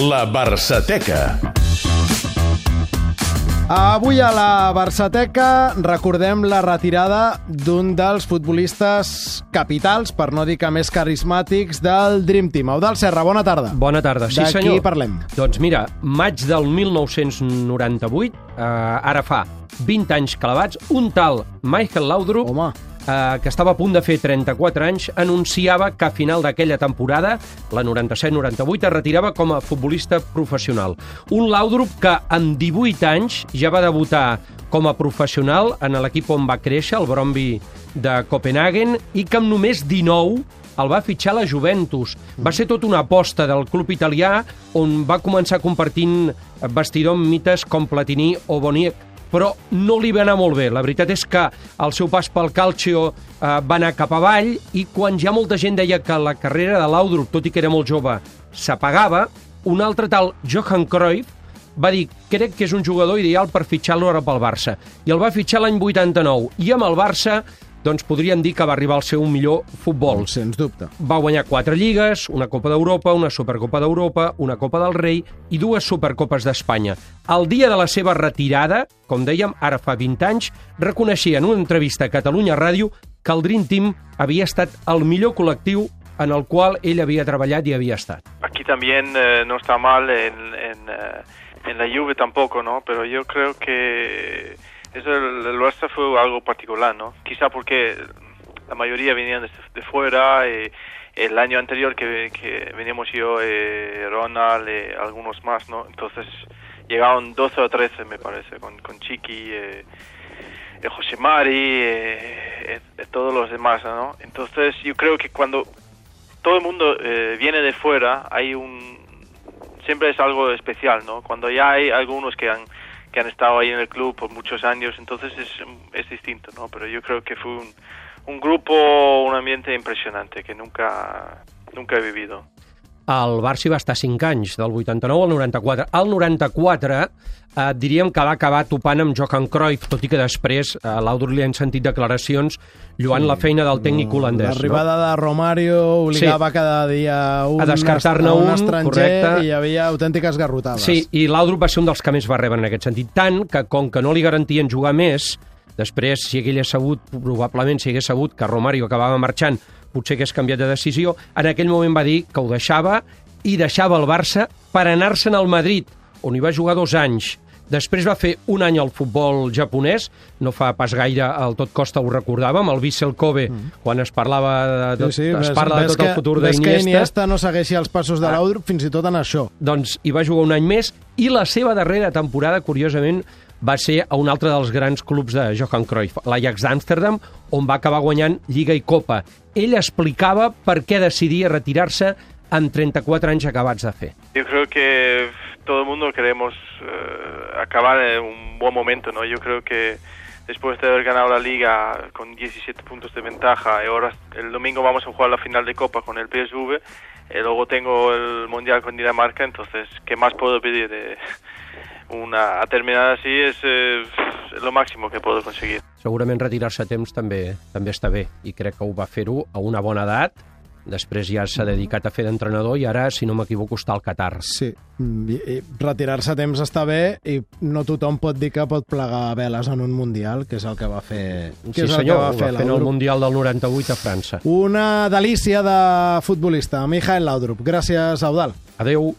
La Barçateca. Avui a la Barçateca recordem la retirada d'un dels futbolistes capitals, per no dir que més carismàtics, del Dream Team. Eudal Serra, bona tarda. Bona tarda, sí senyor. qui parlem? Doncs mira, maig del 1998, eh, ara fa 20 anys clavats, un tal Michael Laudrup, Home, eh, que estava a punt de fer 34 anys, anunciava que a final d'aquella temporada, la 97-98, es retirava com a futbolista professional. Un Laudrup que amb 18 anys ja va debutar com a professional en l'equip on va créixer, el Bromby de Copenhagen, i que amb només 19 el va fitxar la Juventus. Va ser tot una aposta del club italià on va començar compartint vestidor amb mites com Platini o Boniek, però no li va anar molt bé. La veritat és que el seu pas pel Calcio eh, va anar cap avall i quan ja molta gent deia que la carrera de Laudrup, tot i que era molt jove, s'apagava, un altre tal Johan Cruyff va dir crec que és un jugador ideal per fitxar-lo ara pel Barça. I el va fitxar l'any 89. I amb el Barça doncs podríem dir que va arribar al seu millor futbol. sens dubte. Va guanyar quatre lligues, una Copa d'Europa, una Supercopa d'Europa, una Copa del Rei i dues Supercopes d'Espanya. El dia de la seva retirada, com dèiem, ara fa 20 anys, reconeixia en una entrevista a Catalunya Ràdio que el Dream Team havia estat el millor col·lectiu en el qual ell havia treballat i havia estat. Aquí también eh, no está mal en, en, eh, en la Juve tampoco, ¿no? Pero yo creo que eso el, Barça fue algo particular, ¿no? Quizá porque la mayoría venían de, de fuera. eh, el año anterior que, que veníamos yo, eh, Ronald, eh, algunos más, ¿no? Entonces llegaron 12 o 13, me parece, con, con Chiqui, eh, eh, José Mari, todos los demás, ¿no? Entonces yo creo que cuando todo el mundo viene de fuera, hay un siempre es algo especial, ¿no? Cuando ya hay algunos que han que han estado ahí en el club por muchos años, entonces es, es distinto, ¿no? Pero yo creo que fue un, un grupo, un ambiente impresionante que nunca nunca he vivido. El Barça hi va estar 5 anys, del 89 al 94. Al 94 eh, diríem que va acabar topant amb Johan Cruyff, tot i que després a eh, Laudrup li han sentit declaracions lluant sí, la feina del tècnic holandès. L'arribada de Romario obligava Sí. cada dia un, A descartar-ne un un, estranger correcte. i hi havia autèntiques garrotades. Sí, i Laudrup va ser un dels que més va rebre en aquest sentit. Tant que, com que no li garantien jugar més, després, si hagués sabut, probablement si hagués sabut que Romario acabava marxant, potser hagués canviat de decisió, en aquell moment va dir que ho deixava i deixava el Barça per anar-se'n al Madrid, on hi va jugar dos anys. Després va fer un any al futbol japonès, no fa pas gaire el Tot Costa ho recordàvem, el Vissel Kobe, mm. quan es parlava de, Sí, sí, es ves- parla de ves tot que- el futur ves que d'Iniesta. Iniesta no segueixi els passos de Ah. l'Audrup fins i tot en això. doncs hi va jugar un any més i la seva darrera temporada, curiosament, va ser a un altre dels grans clubs de Johan Cruyff, l'Ajax d'Amsterdam, on va acabar guanyant Lliga i Copa. Ell explicava per què decidia retirar-se amb 34 anys acabats de fer. Yo creo que todo el mundo queremos eh, acabar en un buen momento, ¿no? Yo creo que después de haber ganado la liga con 17 puntos de ventaja y ahora el domingo vamos a jugar la final de Copa con el PSV, eh, luego tengo el Mundial con Dinamarca, entonces, ¿qué más puedo pedir? de una, a terminar así es eh, lo máximo que puedo conseguir. Segurament retirar-se a temps també també està bé i crec que ho va fer-ho a una bona edat. Després ja s'ha dedicat a fer d'entrenador i ara, si no m'equivoco, està al Qatar. Sí, retirar-se a temps està bé i no tothom pot dir que pot plegar veles en un Mundial, que és el que va fer que Sí, és el senyor, que va ho va fer fer en el. Mundial del 98 a França. Una delícia de futbolista, Michael Laudrup. Gràcies, Eudal. Adeu.